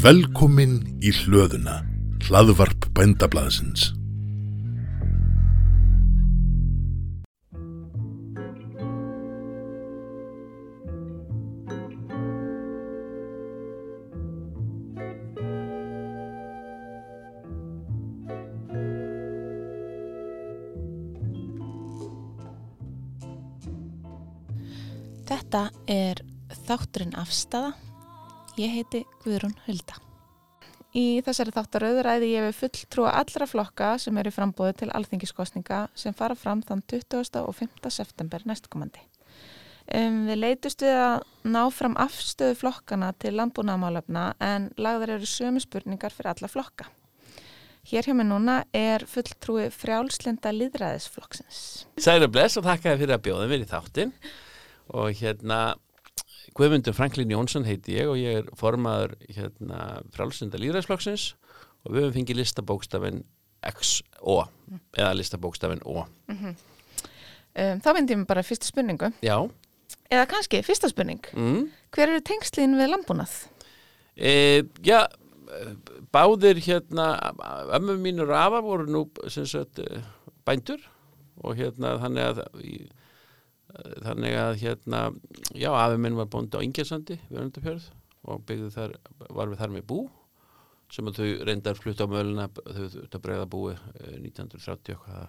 Velkomin í hlöðuna, hlaðvarp bændablaðsins. Þetta er þátturinn afstafa. Ég heiti Guðrún Hulda. Í þessari þáttaröðu ræði ég við fulltrúa allra flokka sem eru frambóði til alþingiskostninga sem fara fram þann 20. og 5. september næstkomandi. Um, við leitust við að ná fram afstöðu flokkana til landbúnaðamálefna en lagðar eru sömu spurningar fyrir alla flokka. Hér hjá mig núna er fulltrúi frjálslinda líðræðisflokksins. Særi bless og þakka þér fyrir að bjóða mér í þáttinn og hérna Guðmundur Franklin Jónsson heiti ég og ég er formaður hérna frálsynda líðræðsflokksins og við höfum fengið listabókstafinn XO eða listabókstafinn O. Um, þá myndi ég mig bara fyrsta spurningu. Já, Eða kannski, fyrsta spurning. mm. Hver eru tengslinn við landbúnað? e, já báðir hérna ömmu mínur afa voru nú sagt bændur og hérna þannig að í, þannig að hérna já, afi minn var bóndi á Ingersandi við Öndafjörð og byggði þar var við þar með bú sem að þau reyndar flutt á möluna þau þurftu að bregða búi eh, 1930 eitthvað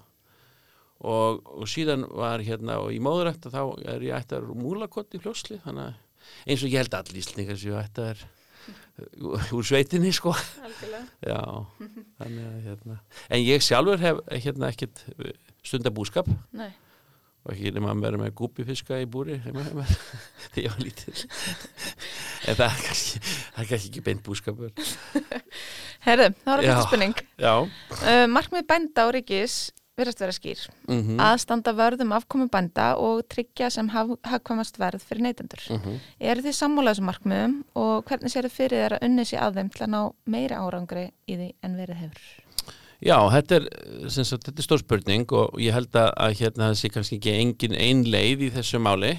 og, og síðan var hérna og í móðurætt þá er ég ættar múlakott í hljósli þannig að eins og ég held allir íslendingar sem ég ættar úr sveitinni sko. Já, þannig að hérna. En ég sjálfur hef hérna ekkit stundabúskap Nei. Og ekki nema að vera með gúpifiska í búri þegar ég var lítil en það er kannski það er kannski ekki beint búskapur Herðu, er Já. fyrsta spurning. já Uh, markmið bænda og ríkis verðast vera skýr. mm Að standa vörðum afkomi bænda og tryggja sem haf- hagkvæmast verð fyrir neytendur. -hmm. Eru þið sammála þessum markmiðum og hvernig sér þið fyrir að unni sér að þeim til að ná meira árangri í því en verið hefur? Já, þetta er, er stór spurning og ég held að, að hérna það sé kannski ekki engin ein leið í þessu máli.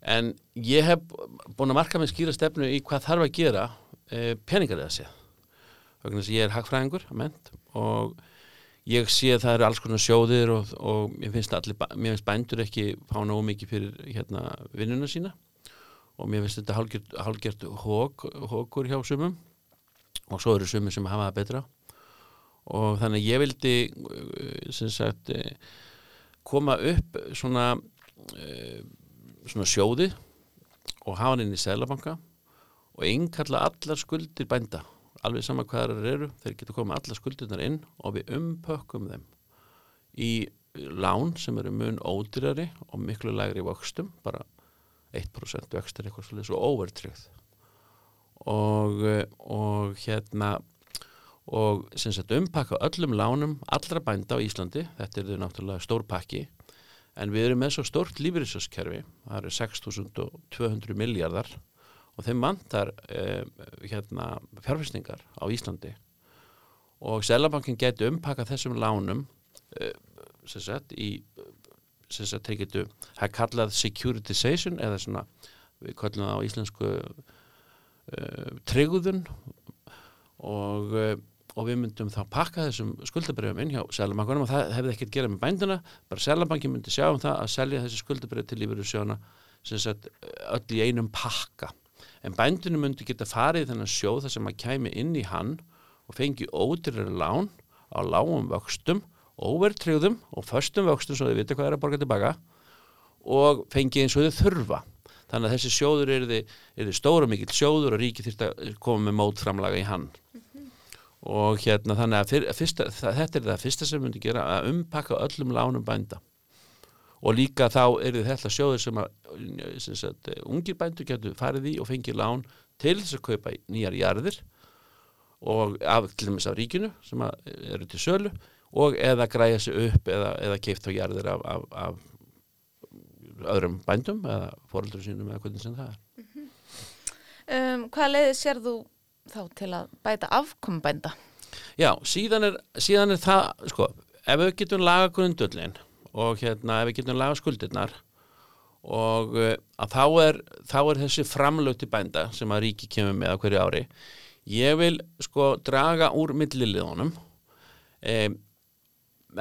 En ég hef búin að marka með skýra stefnu í hvað þarf að gera e, peningar eða séð. Þess að ég er hagfræðingur ment og ég sé að það eru alls konar sjóðir og, og mér finnst allir, mér finnst bændur ekki fá nógu mikið fyrir hérna vinnuna sína. Og mér finnst þetta hálgjört, hálgjört hók, hókur hjá sumum. Og svo eru sumum sem hafa það betra og þannig að ég vildi sem sagt uh, koma upp svona uh, svona sjóði og hafa hann inn í Sælabanka og innkalla allar skuldir bænda alveg sama hvað þar eru þeir geta komið allar skuldirnar inn og við umpökkum þeim í lán sem eru mun ódýrari og miklu lægri vöxtum bara 1% vöxtur eitthvað svolítið svo overtryggð. Og, og hérna og umpakka öllum lánum allra bænda á Íslandi. Þetta er þau náttúrulega stór pakki. En við erum með svo stórt lífyrirsaskerfi það eru 6.200 miljardar og þeim vantar eh, hérna fjárfæstingar á Íslandi. Og Selabankin geti umpakka þessum lánum eh, sem sagt í sem sagt þeir getu það er kallað securitization eða svona við kallum það á íslensku uh, trygguðun og, uh, og við myndum þá pakka þessum skuldabrjöfum inn hjá Sælabankunum og það hefði ekkert gerað með bænduna bara Sælabankin myndi sjá um það að selja þessi skuldabrjöf til lífyrirsjóna sem sagt öll í einum pakka. En bændunum myndi geta farið þennan sjóð þar sem að kæmi inn í hann og fengi ódýrari lán á lágum vöxtum óvertryggðum og föstum vöxtum svo þau vita hvað er að borga tilbaka og fengi eins og þau þurfa. Þannig að þessi sjóður er þið, er þið stóra mikill sjóður og ríki þurft að koma með mótframlaga í hann og hérna þannig að, fyr, fyrsta, það, þetta er það fyrsta sem myndi gera að umpakka öllum lánum bænda og líka þá er þið þetta sjóður sem að sem sagt, ungir bændur getur farið í og fengið lán til þess að kaupa nýjar jarðir og af, til dæmis af ríkinu sem eru til sölu og eða græja sig upp eða, eða keift á jarðir af, af, af öðrum bændum eða fóröldur sínum eða hvernig sem það er. Um, hvaða leiði sér þú þá til að bæta afkomi bænda? Já, síðan er, síðan er það, sko, ef við getum laga grundullin og hérna ef við getum laga skuldirnar og að þá er, þá er þessi framlög til bænda sem að ríki kemur með á hverju ári Ég vil sko draga úr milliliðunum um,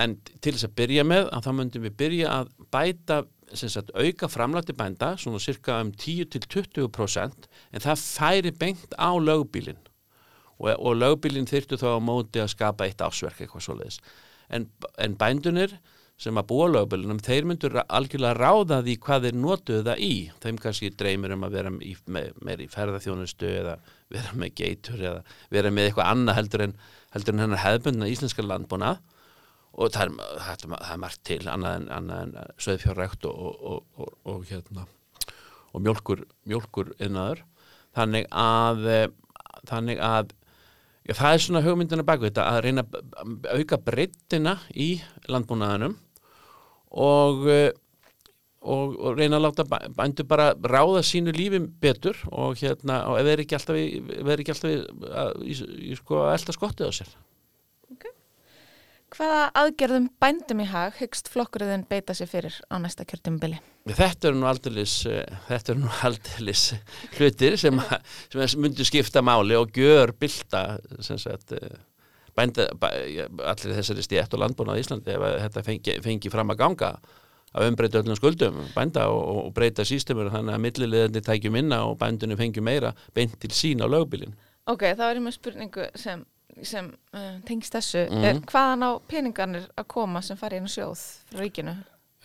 en til þess að byrja með að þá myndum við byrja að bæta sagt, auka framlætti bænda svona cirka um 10-20% en það færi beint á lögbílin og, og lögbílin þyrftu þá á móti að skapa eitt ásverk eitthvað svoleiðis. En, en bændunir sem að búa lögbílinum, þeir myndur algjörlega ráða því hvað þeir notuðu það í. Þeim kannski dreymir um að vera í, með, með í ferðarþjónustu eða vera með geitur eða vera með eitthvað annað heldur en, heldur en hennar hefðbundna íslenska landbúnað og það er, það, er margt til annað en, annað en söðfjárrækt og, og, og, og hérna og mjölkur, mjölkur innaður þannig að þannig að já, það er svona hugmyndina baka þetta að reyna að auka breyttina í landbúnaðinum og og, reyna að láta bændu bara ráða sínu lífi betur og hérna ef þeir ekki alltaf, ekki alltaf í, í, sko, elda skottið á sér. Hvaða aðgerðum bændum í hag hyggst flokkurinn beita sér fyrir á næsta kjörtjumbili? Þetta eru nú aldeilis þetta eru nú aldeilis hlutir sem, sem myndu skipta máli og gjör bylta sem sagt bænda, bæ, allir þessari stétt og landbúnað í Íslandi ef þetta fengi, fengi fram að ganga að umbreyta öllum skuldum bænda og, og breyta sístemur þannig að millilegandi tækju minna og bændunum fengju meira beint til sín á lögbilin Ok, þá er ég með spurningu sem, sem uh, tengst þessu mm. er, hvaðan á peningarnir að koma sem fari inn á sjóð frá ríkinu?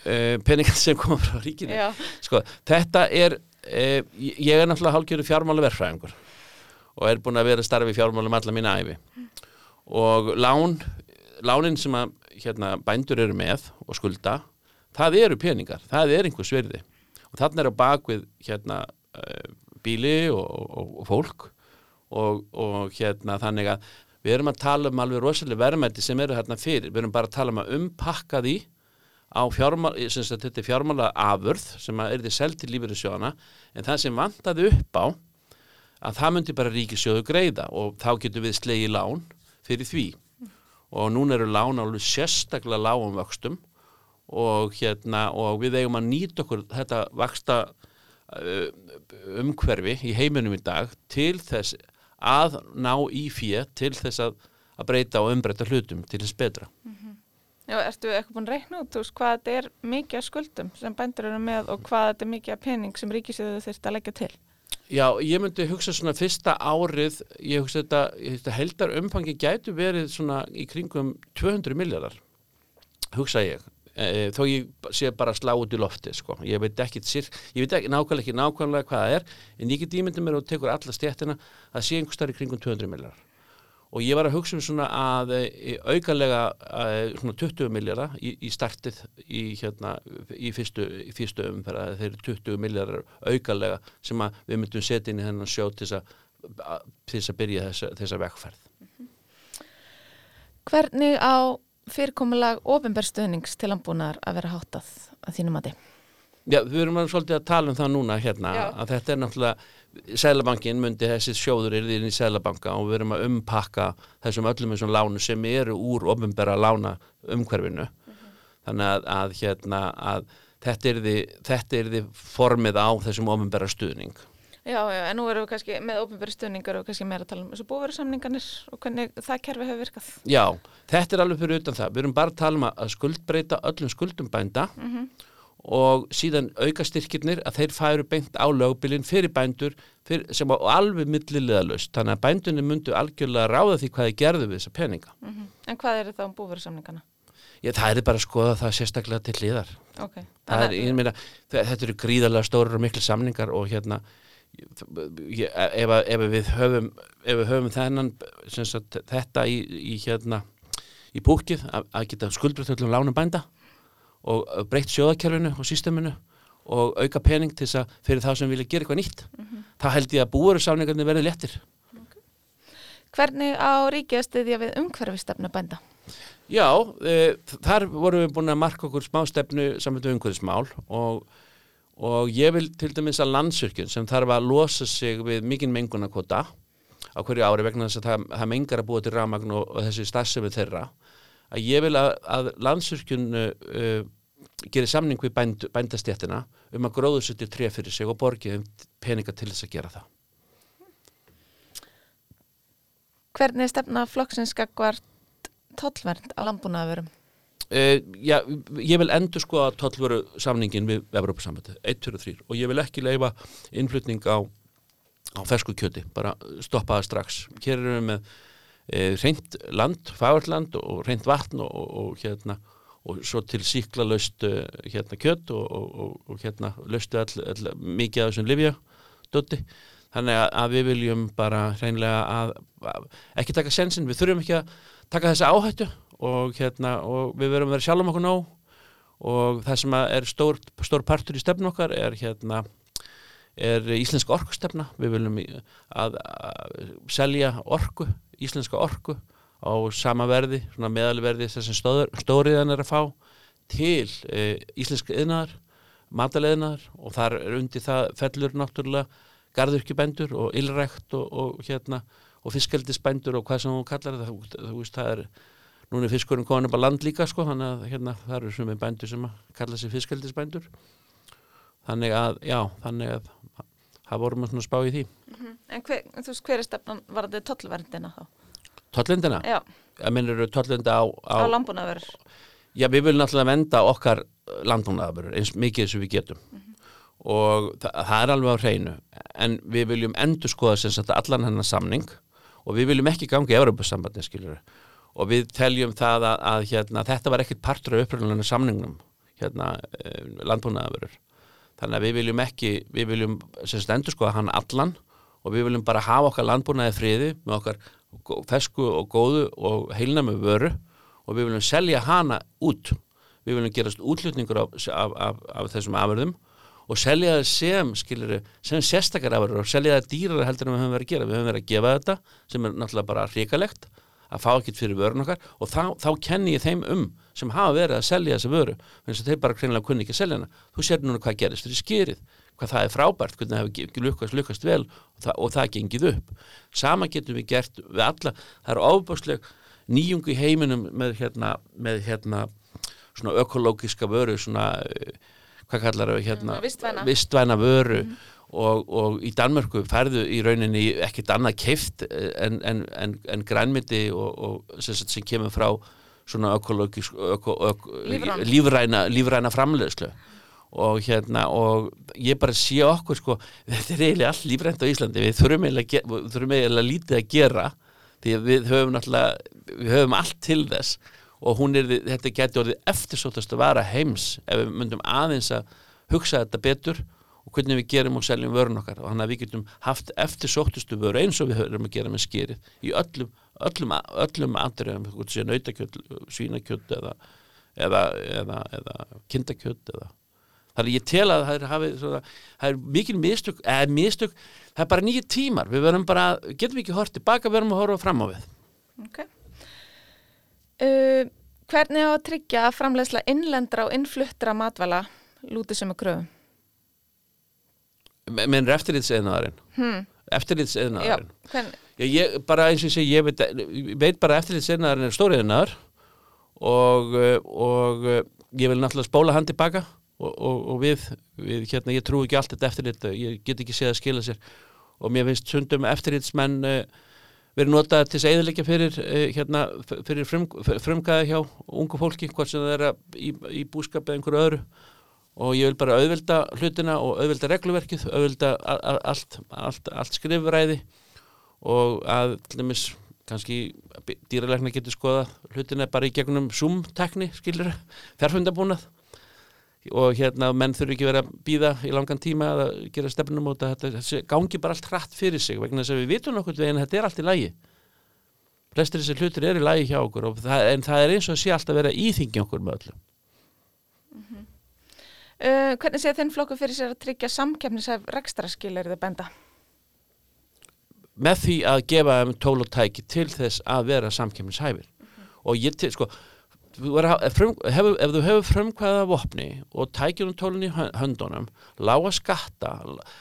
Uh, peningar sem koma frá ríkinu sko, þetta er uh, ég er náttúrulega hálfgjörðu fjármálu verfræðingur og er búin að vera starfi fjármálum alla mína æfi mm. og lán lánin sem að hérna, bændur eru með og skulda það eru peningar, það er einhver sverði og þannig er á bakvið hérna uh, bíli og, og, og fólk og, og hérna þannig að við erum að tala um alveg rosalega verðmætti sem eru hérna fyrir, við erum bara að tala um að umpakka því á fjármál, þetta er fjármála afurð sem er því selv til sjóna en það sem vantaði upp á að það myndi bara ríkisjóðu greiða og þá getur við slegið lán fyrir því. Og núna eru lán alveg sérstaklega lágum vöxtum og, hérna, og við eigum að nýta okkur þetta vaksta uh, umhverfi í heiminum í dag til þess að ná í fyrir til þess að, að breyta og umbreyta hlutum til þess betra. Mm -hmm. Já, ertu eitthvað búin að reikna út veist, hvað þetta er mikið af skuldum sem bændur eru með og hvað þetta er mikið af pening sem ríkisöðu þurft að leggja til? Já, ég myndi hugsa svona fyrsta árið, ég hugsa þetta, þetta heldar umfangi gætu verið svona í kringum 200 miljardar, hugsa ég e, þó ég sé bara slá út í lofti sko. ég veit ekki, ég veit ekki nákvæmlega ekki nákvæmlega hvað það er en ég get ímyndið mér og tekur alla stjættina að sé einhver starf í kringum 200 miljar og ég var að hugsa um svona að e, aukalega að, svona 20 miljara í, í startið í, hérna, í fyrstu, fyrstu umferða þeir eru 20 miljarar aukalega sem við myndum setja inn í þennan sjó til þess að byrja þessa, þessa vekkferð Hvernig á fyrirkomulag ofinberstuðnings til ambúnar að vera háttað að þínum að þið? Já, við erum alveg svolítið að tala um það núna hérna Já. að þetta er náttúrulega Sælabankin myndi þessi sjóður er inn í Sælabanka og við erum að umpakka þessum öllum þessum lánu sem eru úr ofinbera lána umhverfinu uh mhm. -huh. þannig að, að hérna að þetta er, því, formið á þessum ofinbera stuðning Já, já, en nú erum við kannski með óbyrgverði stöðningar og kannski meira að tala um þessu búverðarsamningarnir og hvernig það kerfi hefur virkað. Já, þetta er alveg fyrir utan það. Við erum bara að tala um að skuldbreyta öllum skuldum bænda mm -hmm. og síðan auka styrkirnir að þeir færu beint á lögbilinn fyrir bændur fyrir, sem var alveg millilega löst. Þannig að bændunni myndu algjörlega ráða því hvað þið gerðu við þessa peninga. Mm -hmm. En hvað er þetta um búverðarsamningarna? Já, það er bara að skoða það sérstaklega til liðar. Okay. Er, meina, þetta eru gríðarlega stórar og miklu samningar og hérna ef, ef við höfum ef við höfum þennan sagt, þetta í, í hérna í búkið að, að geta skuldbreyttöldum lánum bænda og breytt sjóðakerfinu og sísteminu og auka pening til þess að fyrir þá sem vilja gera eitthvað nýtt mm -hmm. þá held ég að búarusáningarnir verði lettir okay. Hvernig á ríkjastuðja við umhverfistefnu bænda? Já, e, þar vorum við búin að marka okkur smá stefnu með umhverfismál og og ég vil til dæmis að landsyrkjun sem þarf að losa sig við mikinn mengunarkota á hverju ári vegna þess að það, það mengar að búa til ramagn og, og þessi starfsefið þeirra að ég vil að, að landsyrkjun uh, gerir samning við bænd, bændastjættina um að gróðu sér til tref fyrir sig og borgið um peninga til þess að gera það Hvernig er stefna flokksins skakvart tollvernd á landbúnaðafurum? Uh, já, ég vil endur sko að tollveru samningin við Evrópusambandi, 1, 2 og 3 og ég vil ekki leifa innflutning á, á fersku kjöti, bara stoppa það strax. Hér erum við með uh, reynd land, fagurland og reynd vatn og, og, og hérna og svo til síkla löst uh, hérna kjött og, og, hérna löstu all, all, mikið af þessum livja dötti. Þannig að við viljum bara reynlega að, að ekki taka sensin, við þurfum ekki að taka þessa áhættu og hérna og við verum að vera sjálfum okkur nóg. Og það sem er stór, stór partur í stefn okkar er hérna er íslenska orkustefna. Við viljum að, að selja orku, íslenska orku á sama verði, meðalverði að stóriðan er að fá til e, íslenska yðnaðar mataleðnaðar og þar er undir það fellur náttúrulega garðurkjubændur og ylrækt og, og hérna og fiskaldisbændur og hvað sem hún kallar það, þú veist það er núna er fiskurinn komin upp á land líka sko, þannig að hérna það eru er bændur sem að kalla sig fiskaldisbændur þannig að, já, þannig að það vorum að spá í því mm -hmm. En hver, þú veist, hver er stefnan, var þetta tollverndina þá? Tollendina? Já Að minnur tollenda á Á, á landbúnaverður Já, við viljum náttúrulega venda okkar landbúnaverður eins mikið sem við getum mm -hmm. og það, það er alveg á hreinu en við viljum endur skoða sem sagt allan hennar samning og við viljum ekki gangi í Európa-sambandin, skiljur og við teljum það að, að hérna, þetta var ekkit partur af uppröðunlega samningnum hérna, eh, landbúnaðavörur þannig að við viljum ekki við viljum endur skoða hann allan og við viljum bara hafa okkar landbúnaði friði með okkar fesku og góðu og heilnami vöru og við viljum selja hana út. Við viljum gerast útlutningur af, af, af, af þessum afurðum og selja það sem, skilir, sem sérstakar afurður og selja það dýrar heldur en við höfum verið að gera. Við höfum verið að gefa þetta sem er náttúrulega bara hrikalegt að fá ekkert fyrir vörun okkar og þá, þá kenni ég þeim um sem hafa verið að selja þessa vöru þannig að þeir bara kreinlega kunni ekki að selja hana. Þú sér núna hvað gerist fyrir skýrið hvað það er frábært, hvernig það hefur lukkast, lukkast vel og það, og það gengið upp. Sama getum við gert við alla það er ofbásleg nýjungu í heiminum með hérna, með hérna svona ökológiska vöru svona, hvað kallar það hérna vistvæna, vistvæna vöru mm -hmm og, og í Danmörku færðu í rauninni ekkert annað keift eh, en, en, en, en grænmyndi og, og sem, sem kemur frá svona ökológisk öko, öko, lífræna, lífræna framlegslu og hérna og ég bara sé okkur sko þetta er eiginlega allt lífrænt á Íslandi. Við þurfum eiginlega lítið að gera því við höfum náttúrulega við höfum allt til þess. Og hún er, þetta getur orðið eftirsótast að vara heims ef við myndum aðeins að hugsa þetta betur og hvernig við gerum og seljum vörun okkar. Og þannig að við getum haft eftir sóttustu vöru eins og við höfum að gera með skýrið í öllum, öllum, öllum andriðum, nautakjöld, svínakjöld eða, eða, eða, eða kindakjöld eða. Þannig ég tel að það er, er mikil mistök, eða mistök það er bara nýju tímar, við verðum bara getum ekki hort tilbaka, við verðum að horfa fram á við. Ok. Uh, Hvernig á að tryggja að framlegsla innlendra og innfluttra matvala lútið sem að kröfum? mennur eftirlitseðnaðarinn hmm. eftirlitseðnaðarinn ég bara eins og ég segi ég veit, veit bara eftirlitseðnaðarinn er stóriðnaðar og, og ég vil náttúrulega spóla hann tilbaka og, og, og við, við hérna, ég trú ekki allt þetta eftirlit ég get ekki séð að skila sér og mér finnst sundum eftirlitsmenn uh, verið notað til þess að eðalegja fyrir, uh, hérna, fyrir frum, frumgæði hjá ungu fólki hvort sem það er í, í búskap eða einhverju öðru og ég vil bara auðvelda hlutina og auðvelda regluverkið, auðvelda allt, allt, allt skrifræði og að dæmis, kannski dýralegna getur skoða hlutina bara í gegnum Zoom-tekni, skilir, fjárfundabúnað og hérna menn þurfi ekki verið að býða í langan tíma að gera stefnum út að þetta gangi bara allt hratt fyrir sig vegna þess að við vitum okkur veginn að þetta er allt í lægi flestir þessi hlutir er í lægi hjá okkur það, en það er eins og að sé alltaf verið að íþingja okkur með öllum mm -hmm. Uh, hvernig sé þinn flokku fyrir sér að tryggja samkefnisæf rekstraskilir þið benda? Með því að gefa þeim tól og tæki til þess að vera samkefnishæfir mm -hmm. og ég til, sko frum, hef, ef þú hefur frumkvæða vopni og tækir um tólun í höndunum lága skatta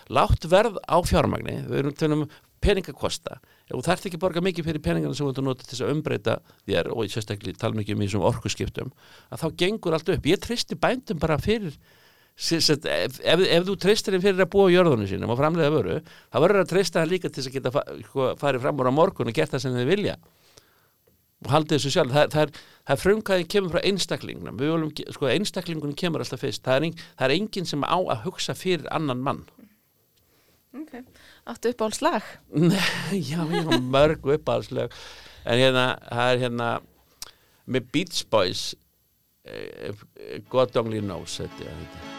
látt verð á fjármagni við erum til um peningakosta þú þarft ekki borga mikið fyrir peningarna sem þú að nota til þess að umbreyta þér og ég sérstaklega tala mikið um því sem orkusskiptum að þá gengur allt upp ég tristi bændum bara fyrir sagt, ef, ef, ef þú treystir þeim fyrir að búa á jörðunum sínum og framlega vöru þá verður að treysta það líka til þess að geta fa sko, farið fram úr á morgun og gert það sem þið vilja og haldið þessu sjálf það, það er, það er frumkvæðin kemur frá viljum, ge- sko, einstaklingunum kemur alltaf fyrst það er, ein, það er enginn sem á að hugsa fyrir annan mann Okay. Áttu upp á slag? Nei, já, ég har mörg uppáðslög en hérna, það er hérna með Beach Boys eh, eh, God Only Knows þetta, er- þetta.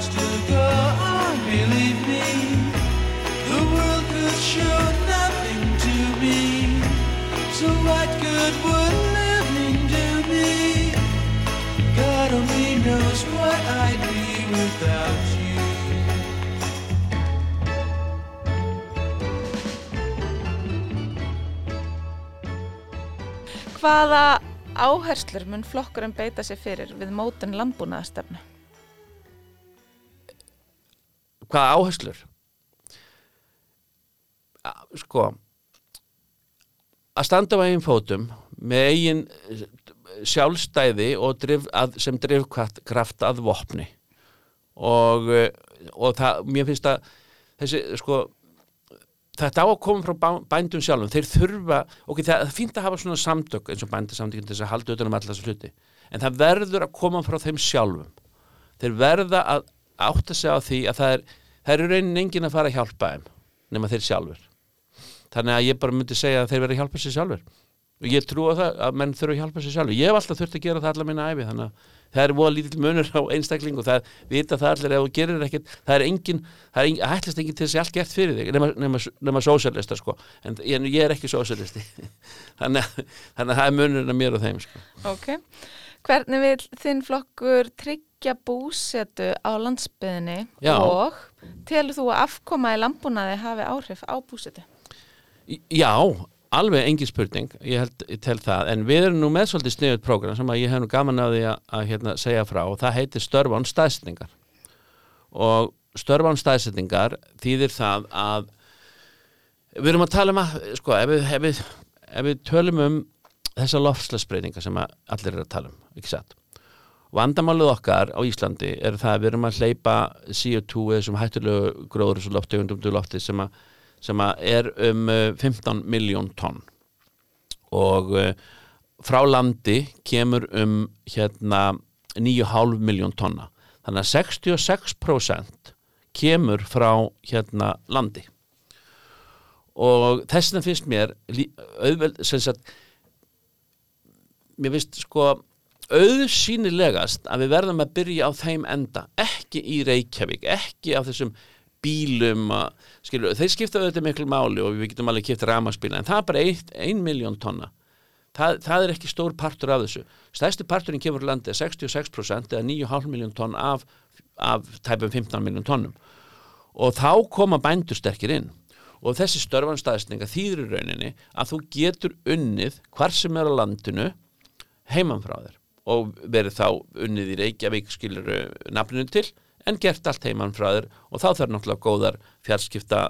Hvaða áherslur mun flokkurinn beita sér fyrir við mótun landbúnaðastefnu? Hvaða áherslur? A- Sko að standa á eigin fótum með eigin eh, sjálfstæði drif, að, sem drifkraft að vopni. Og, eh, og það, mér finnst að þessi, sko þetta á að koma frá bændum sjálfum. Þeir þurfa, ok, það er fínt að hafa svona samtök eins og bændasamtökin til þess að halda utan um alla þessu hluti, en það verður að koma frá þeim sjálfum. Þeir verða að átta sig á því að það er, það er í raunin enginn að fara að hjálpa þeim nema þeir sjálfur þannig að ég bara myndi segja að þeir verða að hjálpa sér sjálfur og ég trúa það að menn þurfa að hjálpa sér sjálfur ég hef alltaf þurft að gera það allar minna æfi þannig að það er voða lítill munur á einstakling og það vita það allir ef þú gerir ekkert það er engin, það er hættist engin til þess að allt gert fyrir þig nema, nema, nema sósjalista sko en ég, ég er ekki sósjalisti þannig, þannig að það er munurinn að mér og þeim sko. Ok. Hvernig vil þinn flokkur tryggja búsetu á landsbyðinni Já. og telur þú að afkoma í landbúnaði hafi áhrif á búsetu? Já, alveg engin spurning, ég, held, tel það, en við erum nú með svolítið sniðut prógram sem að ég hef nú gaman að því að, að hérna, segja frá og það heitir störfán staðsetningar og störfán staðsetningar þýðir það að við erum að tala um að, sko, ef við, ef við, ef við tölum um þessa lofslagsbreytinga sem allir eru að tala um, ekki satt. Vandamálið okkar á Íslandi er það að við erum að hleypa CO2 eða sem hættulegu gróður og loftegundum til lofti sem að sem er um uh, 15 miljón tonn. Og uh, frá landi kemur um hérna 9,5 miljón tonna. Þannig að 66% kemur frá hérna landi. Og þess vegna finnst mér auðveld sem sagt mér finnst sko auðsýnilegast að við verðum að byrja á þeim enda. Ekki í Reykjavík, ekki á þessum bílum að, skilur, þeir skipta auðvitað miklu máli og við getum alveg kipt ramaspíla en það er bara ein miljón tonna. Það, það er ekki stór partur af þessu. Stærsti parturinn kemur úr landi 66% eða 9,5 miljón tonn af, af tæpum 15 miljón tonnum. Og þá koma bændur sterkir inn. Og þessi störfanstæðsninga þýður í rauninni að þú getur unnið hvar sem er á landinu heiman frá þér og verið þá unnið í Reykjavík skilur nafninu til en gert allt heiman frá þér. Og þá þarf náttúrulega góðar fjarskipta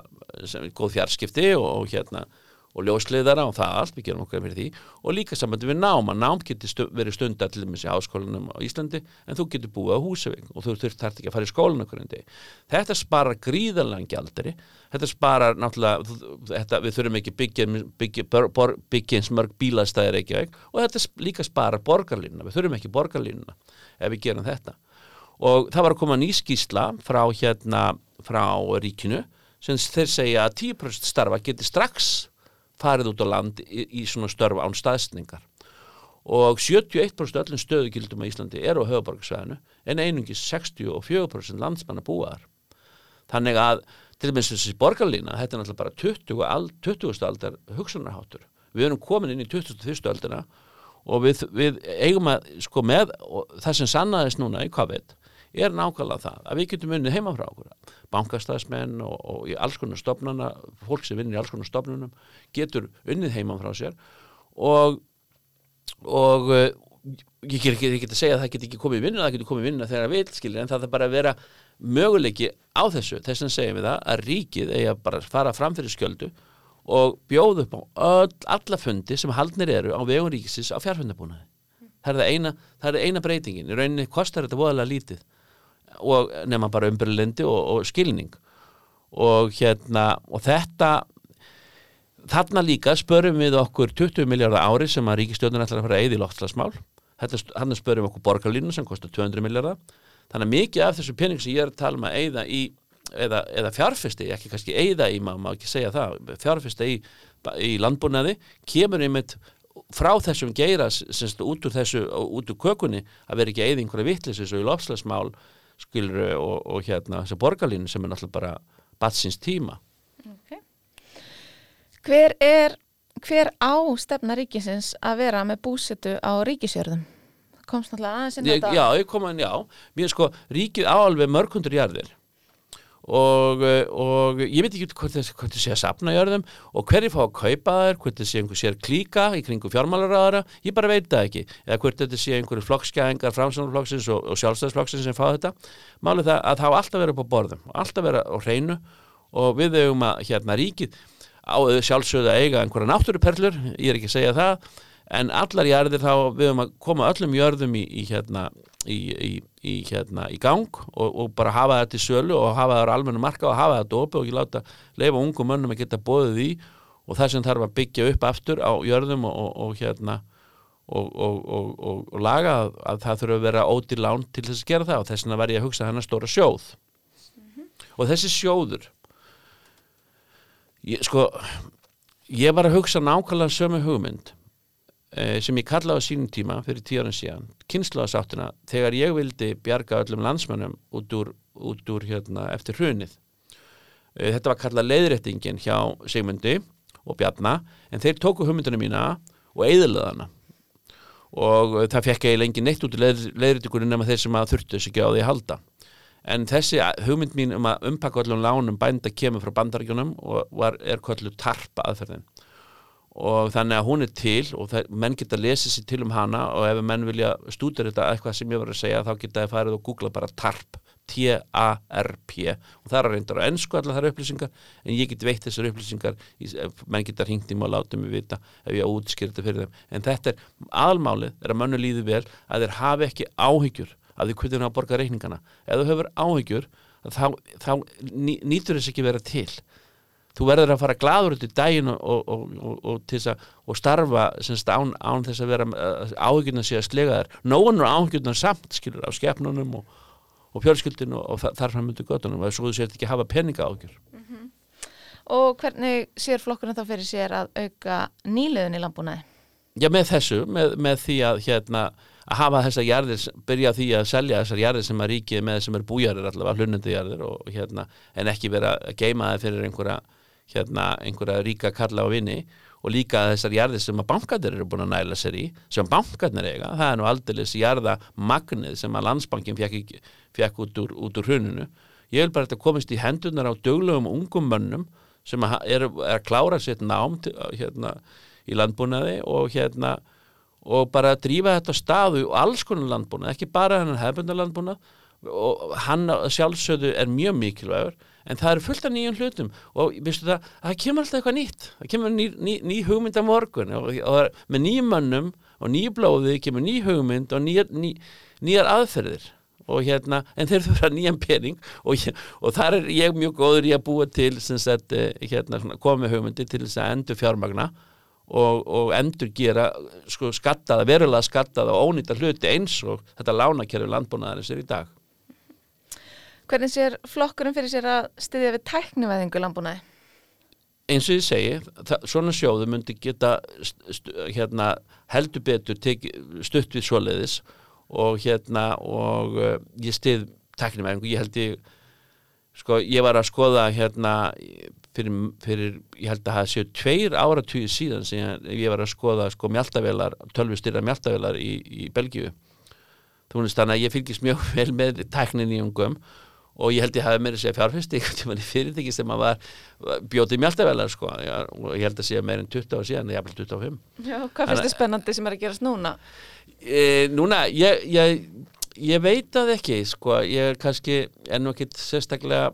góð fjarskipti og, og hérna og ljósleiðara og það allt, við gerum okkur fyrir því. Og líka samandi við nám, að nám getur stu, verið stundar til dæmis í háskólanum á Íslandi en þú getur búið á Húsavík og þú þurft þarft ekki að fara í skólan okkur en degi þetta sparar gríðarlega gjaldari þetta sparar náttúrulega þetta, við þurfum ekki byggja, byggja, byggja, byggja eins mörg bílastæðir ekki og þetta líka sparar borgarlínuna. Við þurfum ekki borgarlínuna ef við gerum þetta og það var að koma ný skýsla frá hérna frá ríkinu sem þeir segja að 10% starfa geti strax farið út á land í, í svona störf án staðsningar og 71% öllum stöðugildum á Íslandi eru á höfuborgarsvæðinu en einungis 64% landsmanna búaðar þannig að til dæmis þessi borgarlína, þetta er náttúrulega bara 20, al- 20. aldar hugsunarháttur við erum komin inn í 21. aldina og við, við eigum að sko með, það sem sannaðist núna í COVID er nákvæmlega það að við getum unnið heima frá okkur. Bankastæðsmenn og, og í alls konar stofnana fólk sem vinnir í alls konar stofnunum getur unnið heima frá sér. Og og uh, ég get ekki, að segja að það get ekki komið í vinnu, það getur komið í vinnu þegar það vil skilja, en það er bara að vera möguleiki á þessu, þess að segjum við það að ríkið eigi að bara fara fram fyrir skjöldu og bjóða upp á öll, alla fundi sem haldnir eru á vegum ríkisins á fjárfundabúnaði það er það eina, það er eina breytingin. Í rauninni kostar þetta voðalega lítið og nema bara umbyrlendi og, og skilning. Og hérna og þetta þarna líka spörum við okkur 20 miljardar ári sem að ríkistjóðun ætlar að fara að eyða í loftslagsmál. Hann spörum okkur borgarlínu sem kostar 200 miljardar þannig að mikið af þessu pening sem ég er að tala um að eyða í eða, eða fjárfesti, ekki kannski eyða í maður má ekki segja það, fjárfesti í, í landbúnaði, kemur einmitt frá þessum geira semst, út úr þessu, út úr kökunni að vera ekki eyða einhverja vittlis eins og í loftslagsmál skilur og, og hérna þessi borgarlínu sem er náttúrulega bara batsins tíma Okay. Hver er, hver á stefna ríkisins að vera með búsetu á ríkisjörðum? Komst náttúrulega aðeins inn á þetta. Já, ég kom að, já mér sko, ríkið á alveg mörgundur jarðir og, eh, og ég veit ekki hvort hvort þessi að sapna jörðum og hverju fá að kaupa þær hvort þessi einhver sér klíka í kringu fjármálaráðara ég bara veit það ekki. Eða hvort þetta sé einhverju flokkskæðingar framsvonarflokksins og, og sjálfstæðsflokksins sem fá þetta. Málið það að það á alltaf vera á borðum alltaf vera á hreinu og við eigum að hérna ríkið á sjálfsögðu að eiga einhverja náttúruperlur ég er ekki að segja það en allar jarðir þá við höfum að koma öllum jörðum í, í hérna í, í, hérna gang og, og bara hafa það til sölu og hafa það á almennu marka og hafa það dópi og ekki láta leifa ungum mönnum að geta bóðið í og það sem þarf að byggja upp aftur á jörðum og, og, og hérna og, og laga að, að það þurfa að vera ódýr lán til þess að gera það og þess vegna var ég að hugsa hennar stóra sjóð. Og þessi sjóður ég, sko ég var að hugsa nákvæmlega sömu hugmynd sem ég kallaði á sínum tíma fyrir tíu ára síðan, kynnslóðasáttina þegar ég vildi bjarga öllum landsmönnum út úr, út úr hérna eftir hrunið. Eh, þetta var kallað leiðréttingin hjá Sigmundi og Bjarna en þeir tóku hugmyndunum mína og eðlaðana og eh, það fekk ég lengi neitt út í leið, leiðréttingunum nema þeir sem að þurftu þess ekki á því að halda. En þessi hugmynd mín um að umpaka öllum lánum bænda kemur frá bandarækjunum og var, er kallu tarpa aðferðin og þannig að hún er til og það, menn geta lesið sér til um hana og ef menn vilja stúdur þetta eitthvað sem ég var að segja þá geta það farið og googla bara TARP T-A-R-P og það er að reynda á ennsku allar þar upplýsingar en ég get veitt þessar upplýsingar menn geta hringt í mig og láta mig vita ef ég á útskýrt þetta fyrir þeim. En þetta er aðalmálið er að mönnu líði vel að þeir hafi ekki áhyggjur af því hvernig að borga reikningana. Ef þú hefur áhyggjur þá, þá ný, nýtur þess ekki vera til þú verður að fara gladur út í daginn og, og, og, og, og, til þess að, og starfa semst, án, án þess að vera áhyggjurna sé að slega þær. Nóan og áhyggjurna samt skilur af skepnunum og, og fjölskyldinu og þa- þar fram undir göttunum og svo þú sért ekki að hafa peninga áhyggjur Og hvernig sér flokkurinn þá fyrir sér að auka nýliðun í landbúnaði? Já, með þessu, með, með því að hérna, að hafa þessar jarðir, byrja á því að selja þessar jarðir sem að ríkið með sem er bújarðir allavega, hlunandi jarðir og hérna, en ekki vera að geima það fyrir einhverja, hérna, einhverja ríka kalla á vinni og líka þessar jarðir sem að bankarnir eru búin að næla sér í, sem bankarnir eiga, það er nú aldeilis jarða magnið sem að landsbankin fekk, ekki- fekk út, úr, úr hruninu. Ég vil bara þetta komist í hendurnar á döglegum ungum mönnum sem að eru er að klára sitt nám til, hérna, í landbúnaði og hérna og bara að drífa þetta staðu og alls konar landbúnað, ekki bara hennar hefbundar landbúnað. Og hann sjálfsögðu er mjög mikilvægur en það eru fullt af nýjum hlutum. Og það, það kemur alltaf eitthvað nýtt. Það kemur ný, ný, ný hugmynd á morgun. Og, og með nýjum mönnum og nýju blóði kemur ný hugmynd og nýjar, ný, nýjar aðferðir. Og hérna, en þeir þurfa nýjan pening. Og, og þar er ég mjög góður í að búa til sagt, eh, hérna, með hugmyndi til þess að endur fjármagna og, og endur gera sko, skattaða, verulega skattaða og ónýta hluti eins og þetta lánakerfi landbúnaðarins er í dag. Hvernig sér flokkurinn fyrir sér að styðja við tæknivæðingu landbúnaði? eins og ég segi, það, svona sjóðu myndi geta hérna, heldur betur teki, stutt við svoleiðis og hérna og uh, ég stið teknivæðingu, ég held ég sko, ég var að skoða hérna fyrir, fyrir ég held að það séu tveir áratugir síðan sem ég, ég var að skoða sko mjáltavelar, tölvustyrra mjáltavelar í, í Belgíu þannig að ég fylgist mjög vel með tæknin í ungum og ég held ég hafi meira tímann í fyrirtæki sem að var bjótið mjáltavelar sko. Já, og ég held að segja meira en 20 ár síðan, hafði 25 Já, hvað finnst þið spennandi sem er að gerast núna? e, Núna, ég, ég ég veit að ekki, sko. Ég er kannski, er nú ekkit sérstaklega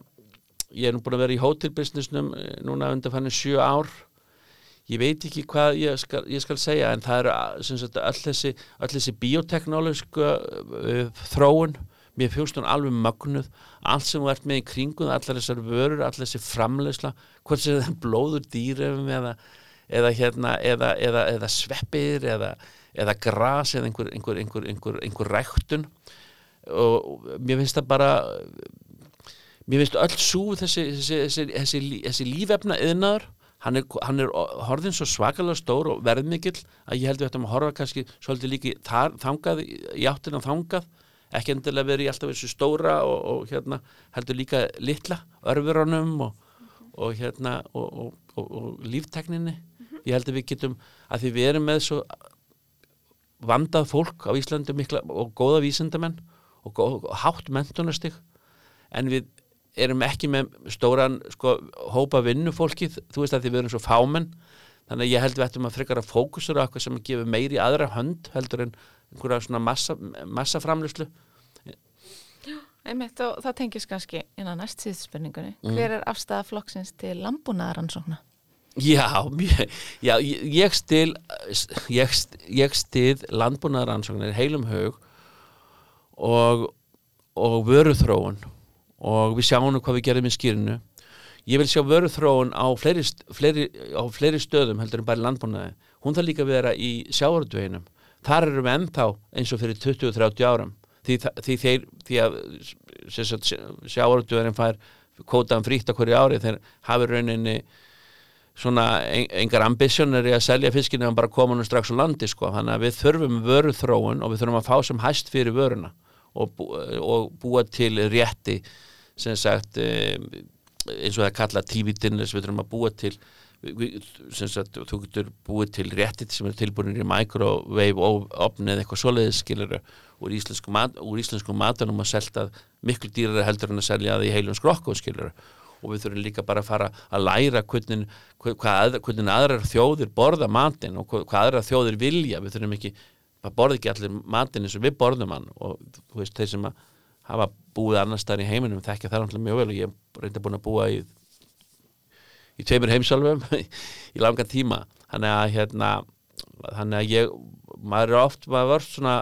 ég er nú búin að vera í hótelbusinessnum eh, núna undan fannin sjö ár. Ég veit ekki hvað ég skal, ég skal segja en það eru öll þessi, þessi bioteknolósku uh, þróun mér fjóst hún alveg mögnuð. Allt sem þú ert með í kringun, allar þessar vörur allar þessi framleysla, hvort sem það er blóður dýrefum eða eða, hérna, eða, eða, eða sveppir eða, gras eða einhver, einhver, einhver, einhver, ræktun. Og mér finnst það bara mér finnst öll sú þessi, þessi, þessi, þessi, lí- þessi lífefna yðnaður hann er, hann er horðin svo svakalega stór og verðmikill að ég held við ættum að horfa kannski svolítið líki þangað í áttina þangað ekki endilega verið í alltaf þessu stóra og, og hérna heldur líka litla örfurunum og, og hérna og, líftekninni ég held að við getum að því við erum með svo vandað fólk á Íslandi mikla, og góða vísindamenn og, góð, hátt mentunastig en við erum ekki með stóran sko, hópa vinnufólki þú veist að því við erum svo fámenn. Þannig að ég held við ættum að frekar að fókusur á eitthvað sem gefur meiri aðra hönd heldur en einhverja svona massa, massaframlöslu Einmitt, og það tengis kannski innan næst síðust spurningunni. Mm. Hver er afstæða flokksins til landbúnaðaransókna? Já, já ég, stil ég, ég stið landbúnaðaransóknir heilum hug og, og vöruþróun og við sjáum nú hvað við gerum í skýrinu ég vil sjá vöruþróun á fleiri, fleiri, á fleiri stöðum heldur en bara landbúnaði hún þarf líka að vera í sjávarudveginum þar erum við ennþá eins og fyrir 20-30 árum því, því, þeir, því að sjávarudvegin fær kótaðan frítt á hverju ári þeir hafi rauninni svona en- engar ambisjónir í að selja fiskinu en bara koma nú strax á landi sko. þannig að við þurfum vöruþróun og við þurfum að fá sem hæst fyrir vöruna og, bú, og búa til rétti sem sagt eh, eins og það kallað TV-dinners við þurfum að búa til sagt, þú getur búið til rétti sem er tilbúinir í microwave og opni eða eitthvað svoleiðis skilur úr íslensku, mat, úr íslensku matunum að selta miklu dýrar heldur en að selja það í heilum skrokku skilur og við þurfum líka bara að fara að læra hvernig, hvað, hvernig aðrar þjóðir borða matinn og hvað, aðrar þjóðir vilja. Við þurfum ekki, það borði ekki allir matinn eins og við borðum hann. Og þú veist þeir sem að hafa búið annars staðar í heiminum þekkja það náttúrulega mjög vel og ég er reynda búin að búa í í tveimur heimsálfum í langan tíma. Þannig að hérna þannig að ég, maður er oft maður var svona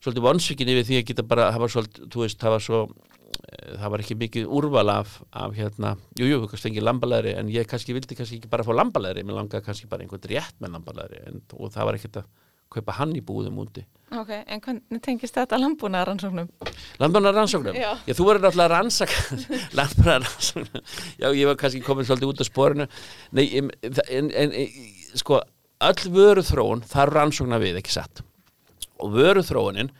svolítið vonsvikin yfir því að geta bara það var svolítið, þú veist, það var svo eh, það var ekki mikið úrval af, af hérna, jú, jú, þú kannski fengið lambalæri en ég kannski vildi kannski ekki bara fá lambalæri mér langaði kannski bara einhvern rétt með lambalæri en, og það var ekkert að kaupa hann í búðum úti Ok, en hvernig tengist þetta landbúnaðaransóknum? Landbúnar rannsóknum? Já. Já, þú verður náttúrulega að rannsaka landbúnar rannsóknum. Já, ég var kannski komin svolítið út af sporinu. Nei, en, en, en sko, öll vöruþróun þarf rannsóknar við, ekki satt. Og vöruþróunin,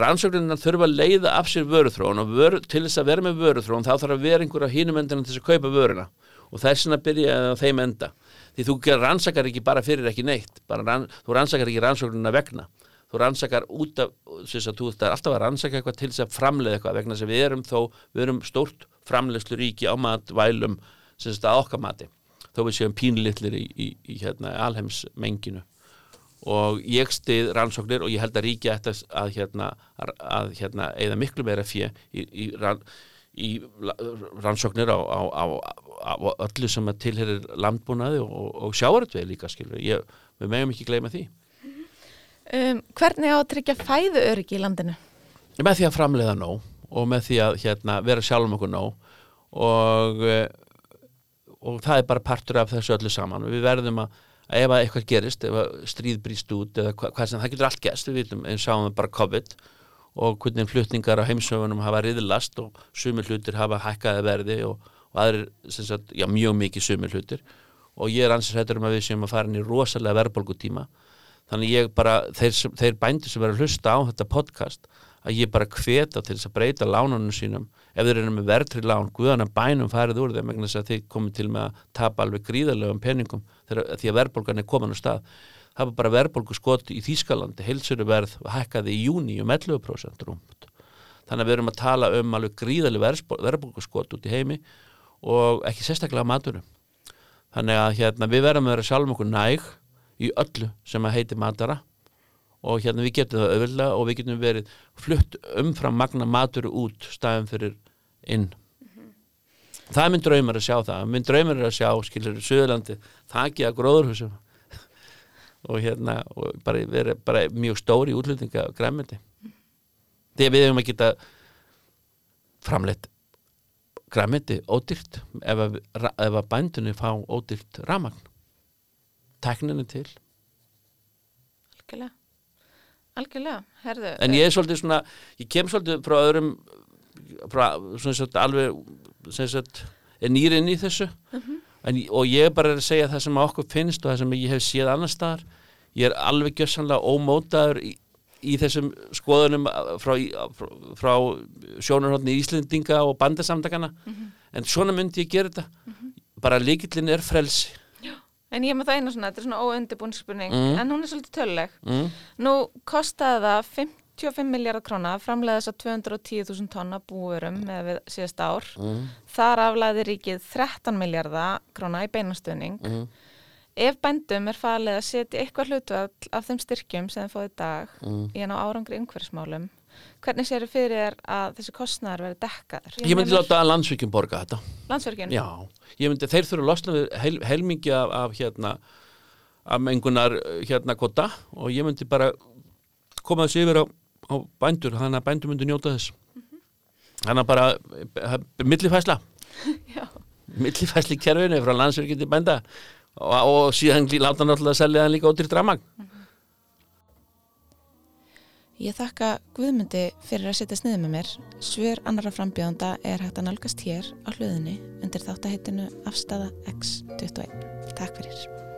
rannsóknirna þurfa að leiða af sér vöruþróun og vöru, til þess að vera með vöruþróun þá þarf að vera einhver á hínum endina til þess að kaupa vöruna. Og þess að byrja þeim enda. Því þú rannsakar ekki bara fyrir ekki neitt. Bara rann, þú rannsakar ekki rannsóknirna vegna þú rannsakar út af sem sagt, þú ert alltaf að rannsaka eitthvað til þess að framleiða eitthvað vegna þess að við erum þó við erum stórt framleiðslu ríki á matvælum sem að okkar mati þó við séum pínlitlir í, í, í hérna, alheims menginu og ég stið rannsóknir og ég held að ríki ætti að, að hérna að, að hérna eða miklu meira fjö í, í, rann, í rannsóknir á, á, á, á öllu sem tilherir landbúnaði og, og sjáaröldveið líka skilur ég, við megum ekki gleyma því. Um, hvernig á að tryggja fæðu öryggi í landinu? með því að framleiða nóg og með því að hérna, vera sjálfum okkur nóg og, eh, og það er bara partur af þessu öllu saman. Við verðum að, ef að eitthvað gerist ef stríð brýst út eða hva, hvað sem það getur allt gerst, við vitum, eins sáum við bara COVID og hvernig flutningar á heimsöfunum hafa riðlast og sumir hlutir hafa hækkaði verði og, og aðrir sagt, já, mjög mikið sumir hlutir. Og ég er ansið hættur um að við séum að fara inn í rosalega verðbólgutíma. Þannig ég bara, þeir, þeir bændur sem verður að hlusta á þetta podcast að ég bara hveta til þess að breyta lánunum sínum. Ef þeir eru með verðtri lán guðan að bænum farið úr þeim vegna þess að þeir komið til með að tapa alveg gríðarlegum peningum þegar, því að verðbólgan er komin á stað það var bara verðbólgu skot í Þýskalandi. Heilsöru verð hækkaði í júni um 11% rúmt. Þannig að við erum að tala um alveg gríðarleg verðbólgu skot út í heimi og ekki sérstaklega maturum þannig að hérna, við verðum að vera sjálfum okkur næg í öllu sem að heiti matara og hérna við getum það auðvitað og við getum verið flutt umfram magna matur út staðum fyrir inn. Það er minn draumar að sjá það. Minn draumar er að sjá, skilur, Suðurlandi þakki að gróðurhúsum og hérna og bara vera bara mjög stóri útlutninga græmiti þegar við hefum að geta framleitt græmiti ódýrt ef að, ef að bændunni fá ódýrt ramagn tekninu til. Algjörlega. Algjörlega, herðu en ég er svolítið svona, ég kem svolítið frá öðrum frá svona svolítið alveg sem sagt, er nýrinn í þessu en, og ég er bara að segja það sem okkur finnst og það sem ég hef séð annar staðar. Ég er alveg gjössanlega ómótaður í, í þessum skoðunum frá, frá, frá sjónarhóttni Íslendinga og bandasamtakana en svona myndi ég gera þetta. Bara líkillin er frelsi. En ég er með það eina svona, þetta er svona óundibúin spurning Mm. en hún er svolítið töluleg. Mm, nú kostaði það 55 miljardar króna að framlega þess að 210.000 tonna búurum með við síðast ár mm, þar aflæði ríkið 13 miljardar króna í beinastöðning mm, ef bændum er falið að setja eitthvað hlutvall af þeim styrkjum sem þeim fóði dag mm. í en á árangri umhverfismálum hvernig séru fyrir þér að þessi kostnæður verði dekkaður? ég myndi láta að landsvíkjum borga þetta Landsverkjun? Já, ég myndi, þeir þurfa að losna við heil, heilmingi af, af hérna af mengunar hérna kvota og ég myndi bara koma þessi yfir á, á bændur þannig að bændur myndi njóta þess þannig að bara eh, millifæsla Já. millifæsli í kerfinu frá landsverkið til bænda og, og síðan láta náttúrulega að selja það líka ódýrt ramagn Ég þakka Guðmundi fyrir að setja sniðið með mér. Svör annara frambjóðanda er hægt að nálgast hér á hluðinni undir þáttaheitinu Afstafa X21. Takk fyrir.